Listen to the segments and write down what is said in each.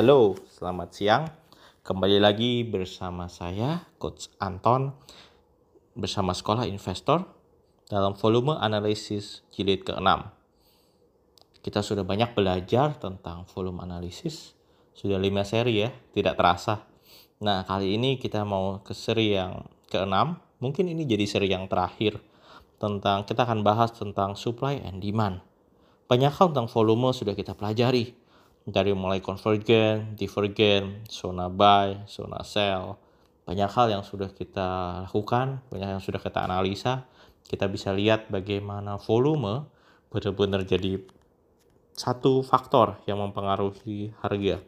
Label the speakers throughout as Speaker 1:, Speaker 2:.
Speaker 1: Halo, selamat siang. Kembali lagi bersama saya, Coach Anton, bersama Sekolah Investor dalam volume analisis jilid ke-6. Kita sudah banyak belajar tentang volume analisis, sudah 5 seri ya, tidak terasa. Nah, kali ini kita mau ke seri yang ke-6, mungkin ini jadi seri yang terakhir tentang kita akan bahas tentang supply and demand. Banyak hal tentang volume sudah kita pelajari, dari mulai convergen, divergen, zona buy, zona sell. Banyak hal yang sudah kita lakukan, banyak yang sudah kita analisa. Kita bisa lihat bagaimana volume benar-benar jadi satu faktor yang mempengaruhi harga.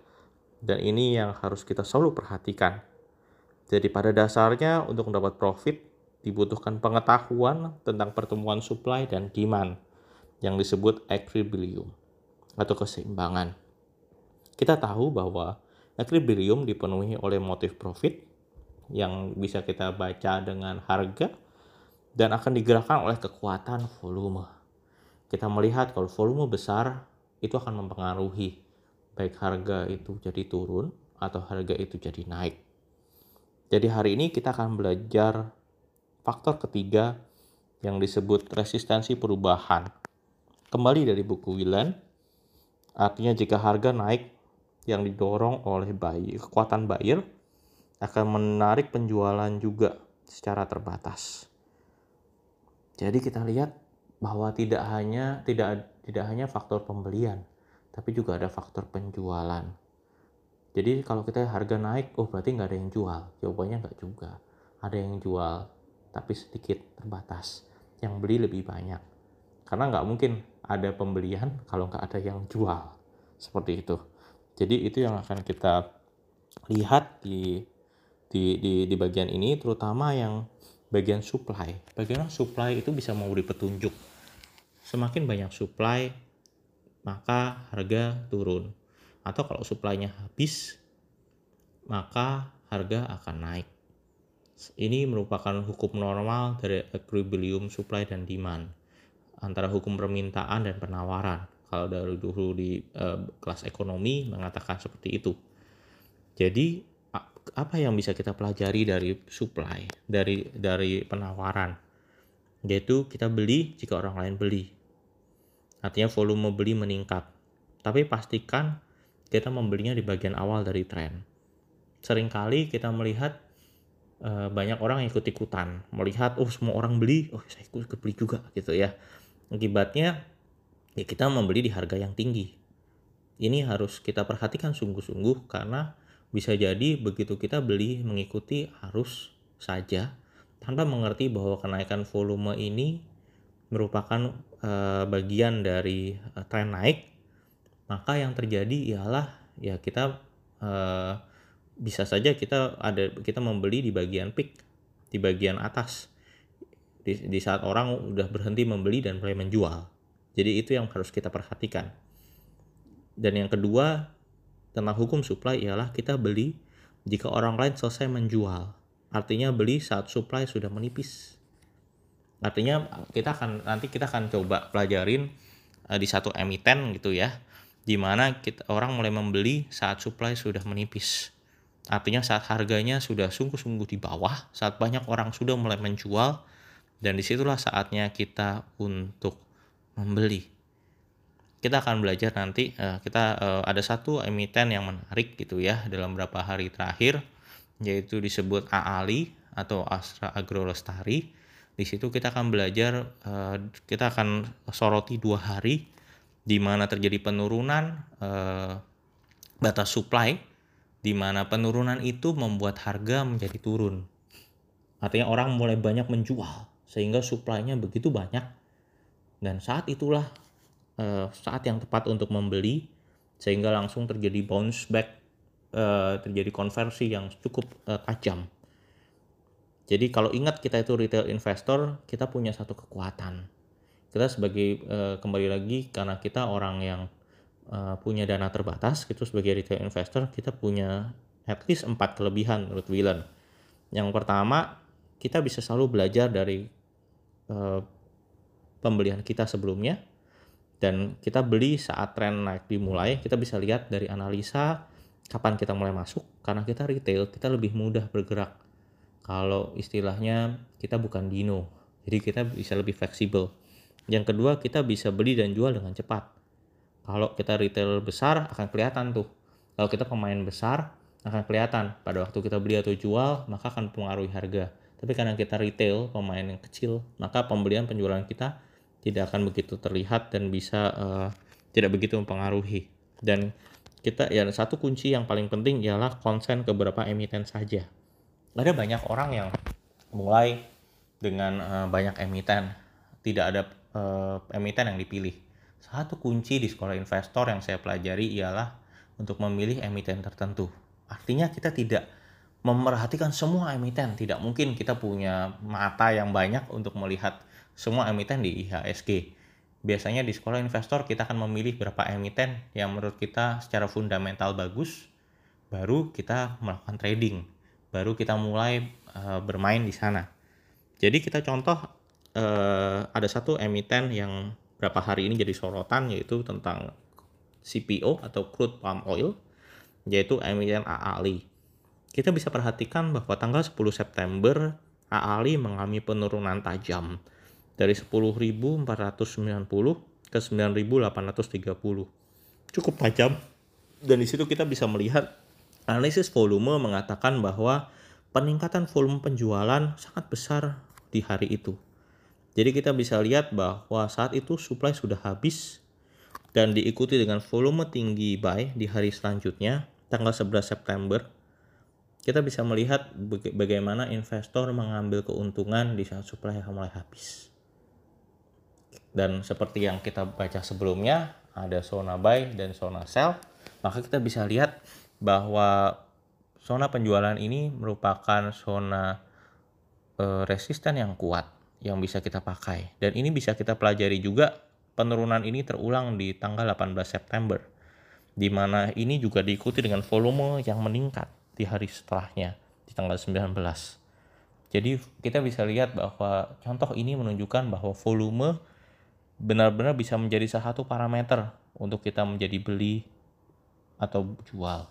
Speaker 1: Dan ini yang harus kita selalu perhatikan. Jadi pada dasarnya untuk mendapat profit dibutuhkan pengetahuan tentang pertemuan supply dan demand yang disebut equilibrium atau keseimbangan. Kita tahu bahwa equilibrium dipenuhi oleh motif profit yang bisa kita baca dengan harga dan akan digerakkan oleh kekuatan volume. Kita melihat kalau volume besar itu akan mempengaruhi baik harga itu jadi turun atau harga itu jadi naik. Jadi hari ini kita akan belajar faktor ketiga yang disebut resistensi perubahan. Kembali dari buku Willen, artinya jika harga naik yang didorong oleh buyer, kekuatan buyer akan menarik penjualan juga secara terbatas. Jadi kita lihat bahwa tidak hanya tidak tidak hanya faktor pembelian, tapi juga ada faktor penjualan. Jadi kalau kita harga naik, oh berarti nggak ada yang jual. Jawabannya nggak juga. Ada yang jual, tapi sedikit terbatas. Yang beli lebih banyak. Karena nggak mungkin ada pembelian kalau nggak ada yang jual. Seperti itu. Jadi itu yang akan kita lihat di di di, di bagian ini terutama yang bagian supply. Bagaimana supply itu bisa memberi petunjuk. Semakin banyak supply, maka harga turun. Atau kalau supply-nya habis, maka harga akan naik. Ini merupakan hukum normal dari equilibrium supply dan demand antara hukum permintaan dan penawaran kalau dari dulu di uh, kelas ekonomi mengatakan seperti itu. Jadi apa yang bisa kita pelajari dari supply, dari dari penawaran? Yaitu kita beli jika orang lain beli. Artinya volume beli meningkat. Tapi pastikan kita membelinya di bagian awal dari tren. Seringkali kita melihat uh, banyak orang yang ikut-ikutan, melihat oh semua orang beli, oh saya ikut beli juga gitu ya. Akibatnya ya kita membeli di harga yang tinggi. Ini harus kita perhatikan sungguh-sungguh karena bisa jadi begitu kita beli mengikuti arus saja tanpa mengerti bahwa kenaikan volume ini merupakan uh, bagian dari uh, tren naik, maka yang terjadi ialah ya kita uh, bisa saja kita ada kita membeli di bagian peak, di bagian atas. Di, di saat orang udah berhenti membeli dan mulai menjual. Jadi itu yang harus kita perhatikan. Dan yang kedua, tentang hukum supply ialah kita beli jika orang lain selesai menjual. Artinya beli saat supply sudah menipis. Artinya kita akan nanti kita akan coba pelajarin uh, di satu emiten gitu ya, di mana kita orang mulai membeli saat supply sudah menipis. Artinya saat harganya sudah sungguh-sungguh di bawah, saat banyak orang sudah mulai menjual, dan di situlah saatnya kita untuk membeli. Kita akan belajar nanti uh, kita uh, ada satu emiten yang menarik gitu ya dalam beberapa hari terakhir yaitu disebut AALI atau Astra Agro Lestari. Di situ kita akan belajar uh, kita akan soroti dua hari di mana terjadi penurunan batas supply di mana penurunan itu membuat harga menjadi turun. Artinya orang mulai banyak menjual sehingga supply-nya begitu banyak dan saat itulah uh, saat yang tepat untuk membeli sehingga langsung terjadi bounce back, uh, terjadi konversi yang cukup uh, tajam. Jadi kalau ingat kita itu retail investor, kita punya satu kekuatan. Kita sebagai uh, kembali lagi karena kita orang yang uh, punya dana terbatas, gitu sebagai retail investor kita punya at least empat kelebihan menurut Willen. Yang pertama, kita bisa selalu belajar dari uh, pembelian kita sebelumnya dan kita beli saat tren naik dimulai kita bisa lihat dari analisa Kapan kita mulai masuk? Karena kita retail, kita lebih mudah bergerak. Kalau istilahnya kita bukan dino, jadi kita bisa lebih fleksibel. Yang kedua, kita bisa beli dan jual dengan cepat. Kalau kita retail besar akan kelihatan tuh. Kalau kita pemain besar akan kelihatan pada waktu kita beli atau jual maka akan mempengaruhi harga. Tapi karena kita retail, pemain yang kecil, maka pembelian penjualan kita tidak akan begitu terlihat dan bisa uh, tidak begitu mempengaruhi. Dan kita ya satu kunci yang paling penting ialah konsen ke beberapa emiten saja. Ada banyak orang yang mulai dengan uh, banyak emiten, tidak ada uh, emiten yang dipilih. Satu kunci di sekolah investor yang saya pelajari ialah untuk memilih emiten tertentu. Artinya kita tidak memerhatikan semua emiten. Tidak mungkin kita punya mata yang banyak untuk melihat semua emiten di IHSG. Biasanya di sekolah investor kita akan memilih berapa emiten yang menurut kita secara fundamental bagus, baru kita melakukan trading, baru kita mulai uh, bermain di sana. Jadi kita contoh uh, ada satu emiten yang berapa hari ini jadi sorotan yaitu tentang CPO atau crude palm oil, yaitu emiten AALI kita bisa perhatikan bahwa tanggal 10 September AALI mengalami penurunan tajam dari 10.490 ke 9.830. Cukup tajam dan di situ kita bisa melihat analisis volume mengatakan bahwa peningkatan volume penjualan sangat besar di hari itu. Jadi kita bisa lihat bahwa saat itu supply sudah habis dan diikuti dengan volume tinggi buy di hari selanjutnya tanggal 11 September kita bisa melihat bagaimana investor mengambil keuntungan di saat supply yang mulai habis. Dan seperti yang kita baca sebelumnya, ada zona buy dan zona sell, maka kita bisa lihat bahwa zona penjualan ini merupakan zona e, resisten yang kuat yang bisa kita pakai. Dan ini bisa kita pelajari juga penurunan ini terulang di tanggal 18 September, di mana ini juga diikuti dengan volume yang meningkat di hari setelahnya di tanggal 19. Jadi kita bisa lihat bahwa contoh ini menunjukkan bahwa volume benar-benar bisa menjadi salah satu parameter untuk kita menjadi beli atau jual.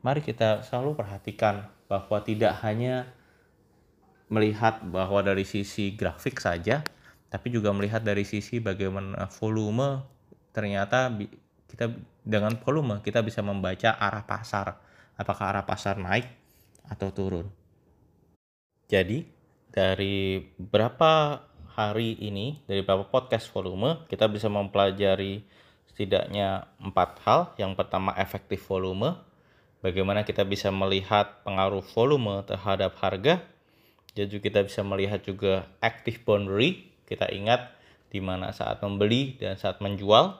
Speaker 1: Mari kita selalu perhatikan bahwa tidak hanya melihat bahwa dari sisi grafik saja, tapi juga melihat dari sisi bagaimana volume ternyata kita dengan volume kita bisa membaca arah pasar apakah arah pasar naik atau turun. Jadi dari berapa hari ini, dari beberapa podcast volume, kita bisa mempelajari setidaknya empat hal. Yang pertama efektif volume, bagaimana kita bisa melihat pengaruh volume terhadap harga. Jadi kita bisa melihat juga active boundary, kita ingat di mana saat membeli dan saat menjual.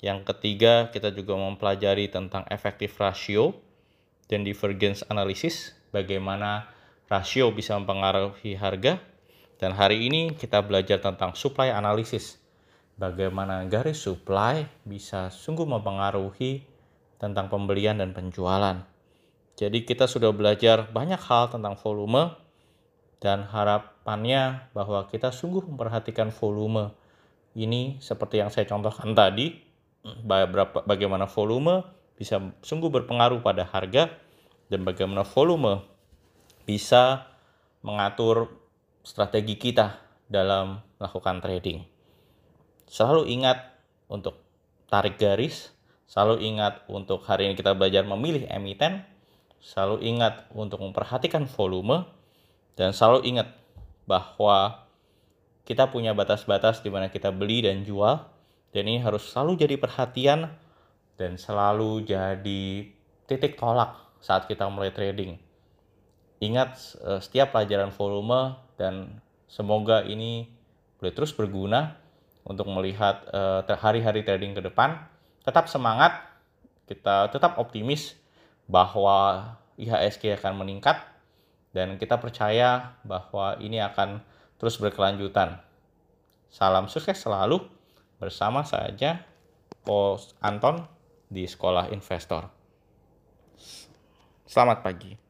Speaker 1: Yang ketiga, kita juga mempelajari tentang efektif ratio, dan divergence analysis, bagaimana rasio bisa mempengaruhi harga. Dan hari ini kita belajar tentang supply analysis, bagaimana garis supply bisa sungguh mempengaruhi tentang pembelian dan penjualan. Jadi kita sudah belajar banyak hal tentang volume dan harapannya bahwa kita sungguh memperhatikan volume ini seperti yang saya contohkan tadi, bagaimana volume bisa sungguh berpengaruh pada harga dan bagaimana volume bisa mengatur strategi kita dalam melakukan trading. Selalu ingat untuk tarik garis, selalu ingat untuk hari ini kita belajar memilih emiten, selalu ingat untuk memperhatikan volume, dan selalu ingat bahwa kita punya batas-batas di mana kita beli dan jual, dan ini harus selalu jadi perhatian dan selalu jadi titik tolak saat kita mulai trading. Ingat eh, setiap pelajaran volume dan semoga ini boleh terus berguna untuk melihat eh, hari-hari trading ke depan. Tetap semangat, kita tetap optimis bahwa IHSG akan meningkat dan kita percaya bahwa ini akan terus berkelanjutan. Salam sukses selalu bersama saja Pos Anton di Sekolah Investor. Selamat pagi.